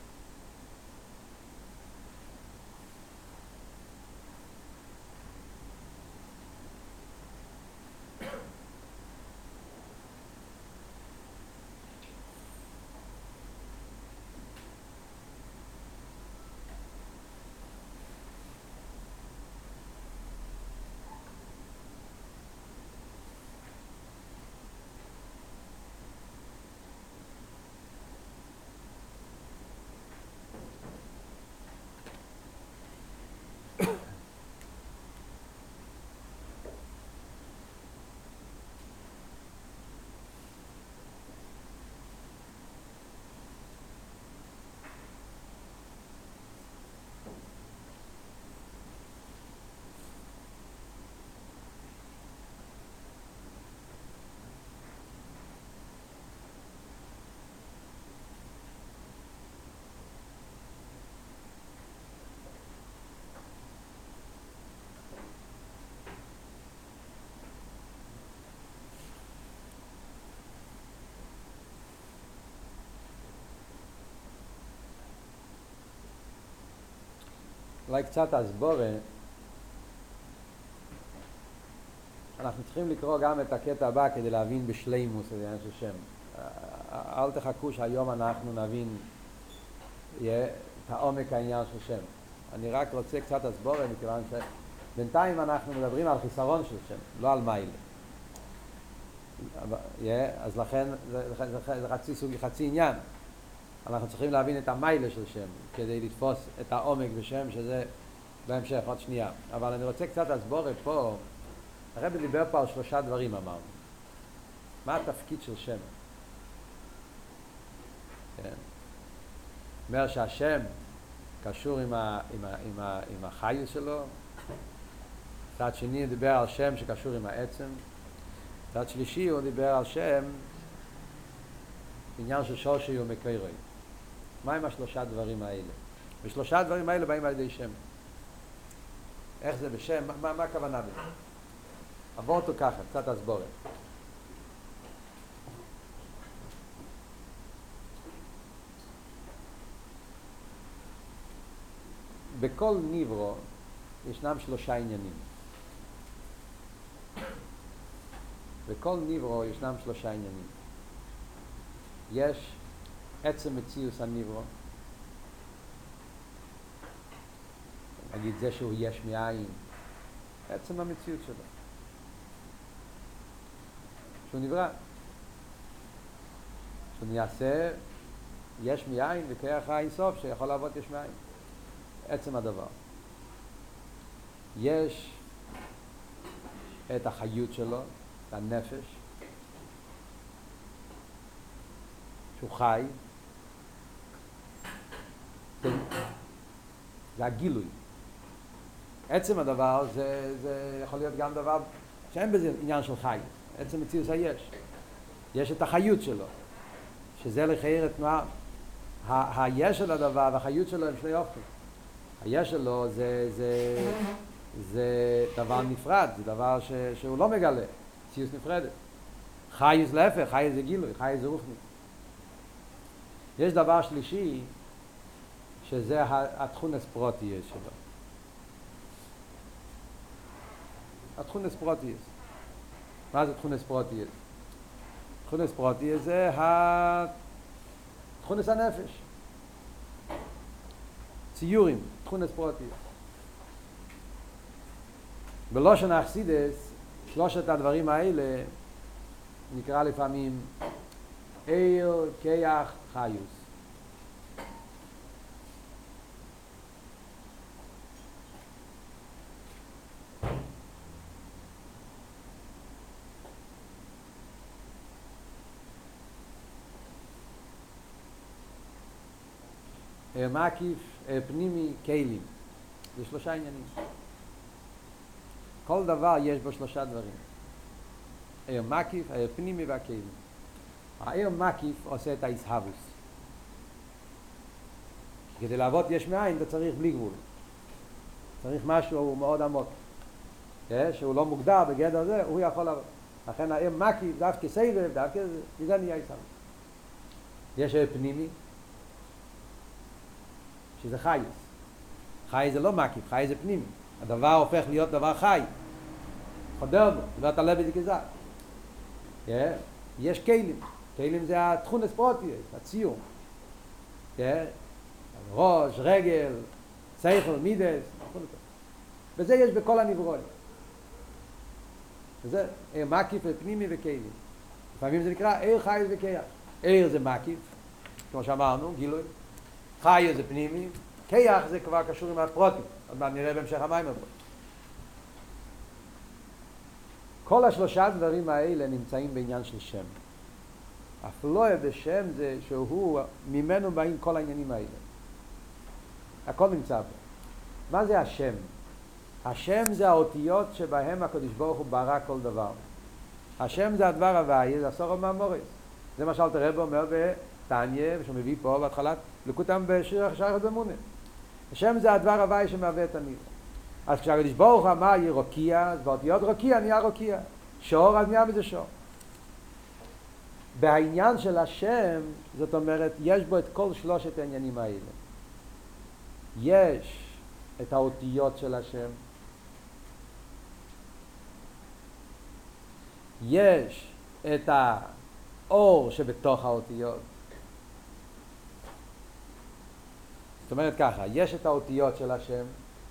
אולי קצת הסבורה. אנחנו צריכים לקרוא גם את הקטע הבא כדי להבין בשלימוס את העניין של שם. אל תחכו שהיום אנחנו נבין את העומק העניין של שם. אני רק רוצה קצת הסבורה מכיוון שבינתיים אנחנו מדברים על חיסרון של שם, לא על מיילה. אז לכן זה חצי, סוג, חצי עניין. אנחנו צריכים להבין את המיילה של שם כדי לתפוס את העומק בשם שזה בהמשך, עוד שנייה. אבל אני רוצה קצת לסבור פה, הרבי דיבר פה על שלושה דברים אמרנו. מה התפקיד של שם? כן. אומר שהשם קשור עם, ה, עם, ה, עם, ה, עם החיוס שלו, צד שני הוא דיבר על שם שקשור עם העצם, צד שלישי הוא דיבר על שם עניין של שורשי ומקרוי. מה עם השלושה דברים האלה? ושלושה הדברים האלה באים על ידי שם. איך זה בשם? מה, מה הכוונה בזה? עבור אותו ככה, קצת הסבורת. בכל ניברו ישנם שלושה עניינים. בכל ניברו ישנם שלושה עניינים. יש עצם מציאוס הניברו. נגיד זה שהוא יש מאין, עצם המציאות שלו. שהוא נברא. שהוא נעשה יש מאין וכרך האין סוף שיכול לעבוד יש מאין. עצם הדבר. יש את החיות שלו, הנפש, שהוא חי, זה הגילוי. עצם הדבר זה, זה יכול להיות גם דבר שאין בזה עניין של חי, עצם מציאות היש. יש את החיות שלו, שזה לחייר את תנועה. היש של הדבר והחיות שלו הם שני אופן. היש שלו זה, זה, זה דבר נפרד, זה דבר ש, שהוא לא מגלה, מציאות נפרדת. חייס להפך, חייס זה גילוי, חייס זה רוחני. יש דבר שלישי שזה התכונס פרוטיאס שלו. התכונס פרוטיאס. מה זה תכונס פרוטיאס? תכונס פרוטיאס זה תכונס הנפש. ציורים, תכונס פרוטיאס. בלושן האכסידס, שלושת הדברים האלה נקרא לפעמים עיר, כיח, חיוס. מקיף, פנימי, כלים. זה שלושה עניינים. כל דבר יש בו שלושה דברים. עיר מקיף, העיר פנימי והכלים. העיר מקיף עושה את האיסהבוס. כדי לעבוד יש מאין אתה צריך בלי גבול. צריך משהו מאוד עמוק. שהוא לא מוגדר בגדר זה, הוא יכול לעבוד. לכן העיר מקיף, דווקא סבב, דווקא זה, זה נהיה איסהבוס. יש עיר פנימי, שזה חייס. חי זה לא מקיף, חי זה פנימי. הדבר הופך להיות דבר חי. חודר בו, זאת אומרת הלב זה גזר. יש כלים, כלים זה התכונס פרוטיות, הציור. ראש, רגל, סייכל, מידס, וזה יש בכל הנברואים. וזה מקיף ופנימי וכלים. לפעמים זה נקרא עיר חי וכיח. עיר זה מקיף, כמו שאמרנו, גילוי. חי זה פנימי, כיח זה כבר קשור עם הפרוטים. עוד מעט נראה בהמשך המים פה. כל השלושה דברים האלה נמצאים בעניין של שם. הפלואה בשם זה שהוא, ממנו באים כל העניינים האלה. הכל נמצא פה. מה זה השם? השם זה האותיות שבהם הקדוש ברוך הוא ברא כל דבר. השם זה הדבר הוואי, זה הסורו מהמורס. זה מה שאלת רב אומר בתניא, שהוא מביא פה בהתחלת לקוטם בשיר שייכת במונה. השם זה הדבר הוואי שמהווה את המילה. אז כשהקדוש ברוך הוא אמר רוקיע, אז באותיות רוקיע נהיה רוקיע. שור, אז נהיה מזה שור. בעניין של השם, זאת אומרת, יש בו את כל שלושת העניינים האלה. יש את האותיות של השם, יש את האור שבתוך האותיות, זאת אומרת ככה, יש את האותיות של השם,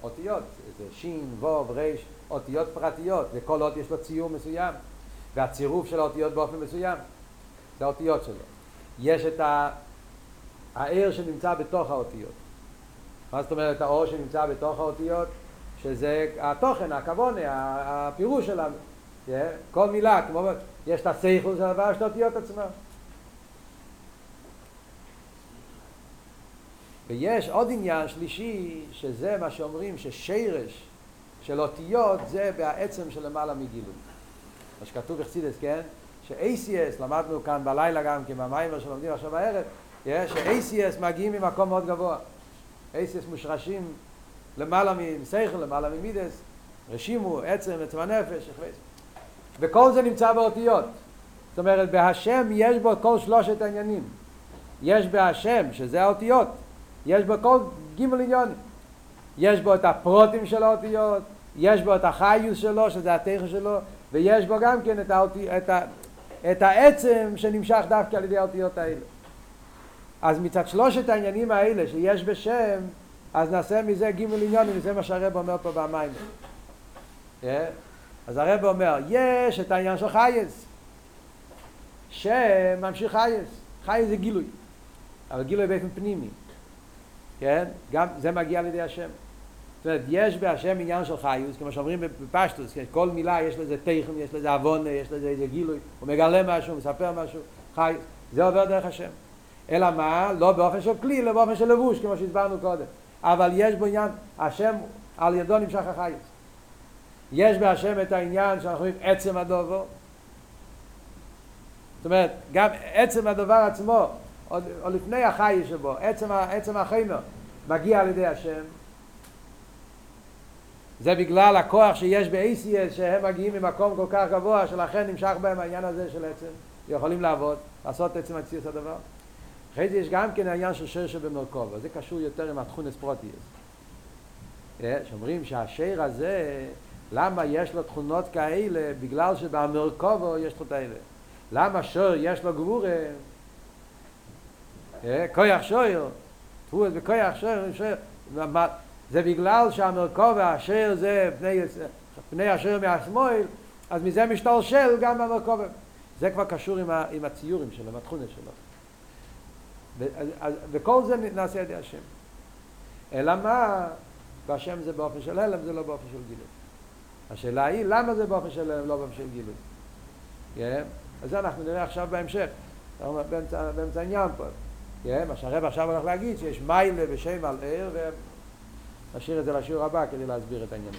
אותיות, זה שין, ווב, ריש, אותיות פרטיות, וכל אות יש לו ציור מסוים, והצירוף של האותיות באופן מסוים, זה האותיות שלו. יש את הער שנמצא בתוך האותיות. מה זאת אומרת האור שנמצא בתוך האותיות? שזה התוכן, הכוונה, הפירוש שלנו. כל מילה, כמו יש את הסייכול של הדבר של האותיות עצמם. ויש עוד עניין שלישי, שזה מה שאומרים ששירש של אותיות זה בעצם של למעלה מגילוי. מה שכתוב בחסידס, כן? ש-ACS, למדנו כאן בלילה גם כן במיימר שלומדים עכשיו בערב, ש-ACS מגיעים ממקום מאוד גבוה. ACS מושרשים למעלה מסייכל, למעלה ממידס, רשימו, עצם, עצם הנפש, וכל זה נמצא באותיות. זאת אומרת, בהשם יש בו כל שלושת העניינים. יש בהשם, שזה האותיות, יש בו כל גימל עניונים. יש בו את הפרוטים של האותיות, יש בו את החיוס שלו, שזה התכן שלו, ויש בו גם כן את, האותי, את, ה, את העצם שנמשך דווקא על ידי האותיות האלה. אז מצד שלושת העניינים האלה שיש בשם, אז נעשה מזה גימל עניונים, וזה מה שהרב אומר פה במים. Yeah. אז הרב אומר, יש את העניין של חייס. שם ממשיך חייס. חייס זה גילוי. אבל גילוי באופן פנימי. כן? גם זה מגיע לידי השם. זאת אומרת, יש בהשם עניין של חיוס, כמו שאומרים בפשטוס, כן? כל מילה יש לזה תכן, יש לזה עוונה, יש לזה איזה גילוי, הוא מגלה משהו, מספר משהו, חיוס, זה עובר דרך השם. אלא מה? לא באופן של כלי, אלא באופן של לבוש, כמו שהסברנו קודם. אבל יש בו עניין, השם על ידו נמשך החיוס. יש בהשם את העניין שאנחנו אומרים עצם הדובר. זאת אומרת, גם עצם הדבר עצמו, עוד, עוד לפני החי שבו, עצם, עצם החיינו, מגיע על ידי השם. זה בגלל הכוח שיש ב-ACS שהם מגיעים ממקום כל כך גבוה שלכן נמשך בהם העניין הזה של עצם. יכולים לעבוד, לעשות עצם הציוס הדבר. אחרי זה יש גם כן העניין של שיר שבמרכוב זה קשור יותר עם התכונס פרוטיאס שאומרים שהשיר הזה למה יש לו תכונות כאלה? בגלל שבמרכובו יש תכונות האלה. למה שיר יש לו גבורה כויח שויר, תפוס בכויח שויר, זה בגלל שהמרכוב והשיר זה פני פני השם מהשמאל, אז מזה משתלשל גם במרכובת. זה כבר קשור עם, ה, עם הציורים שלו, עם התכונה שלו. וכל זה נעשה על ידי השם. אלא מה? בהשם זה באופן של הלם, זה לא באופן של גילוי. השאלה היא, למה זה באופן של הלם, לא באופן של גילוי? Yeah. אז זה אנחנו נראה עכשיו בהמשך. באמצע, באמצע העניין פה. Yeah. מה שהרב עכשיו הולך להגיד, שיש מיילה ושם על ער, ונשאיר את זה לשיעור הבא כדי להסביר את העניין.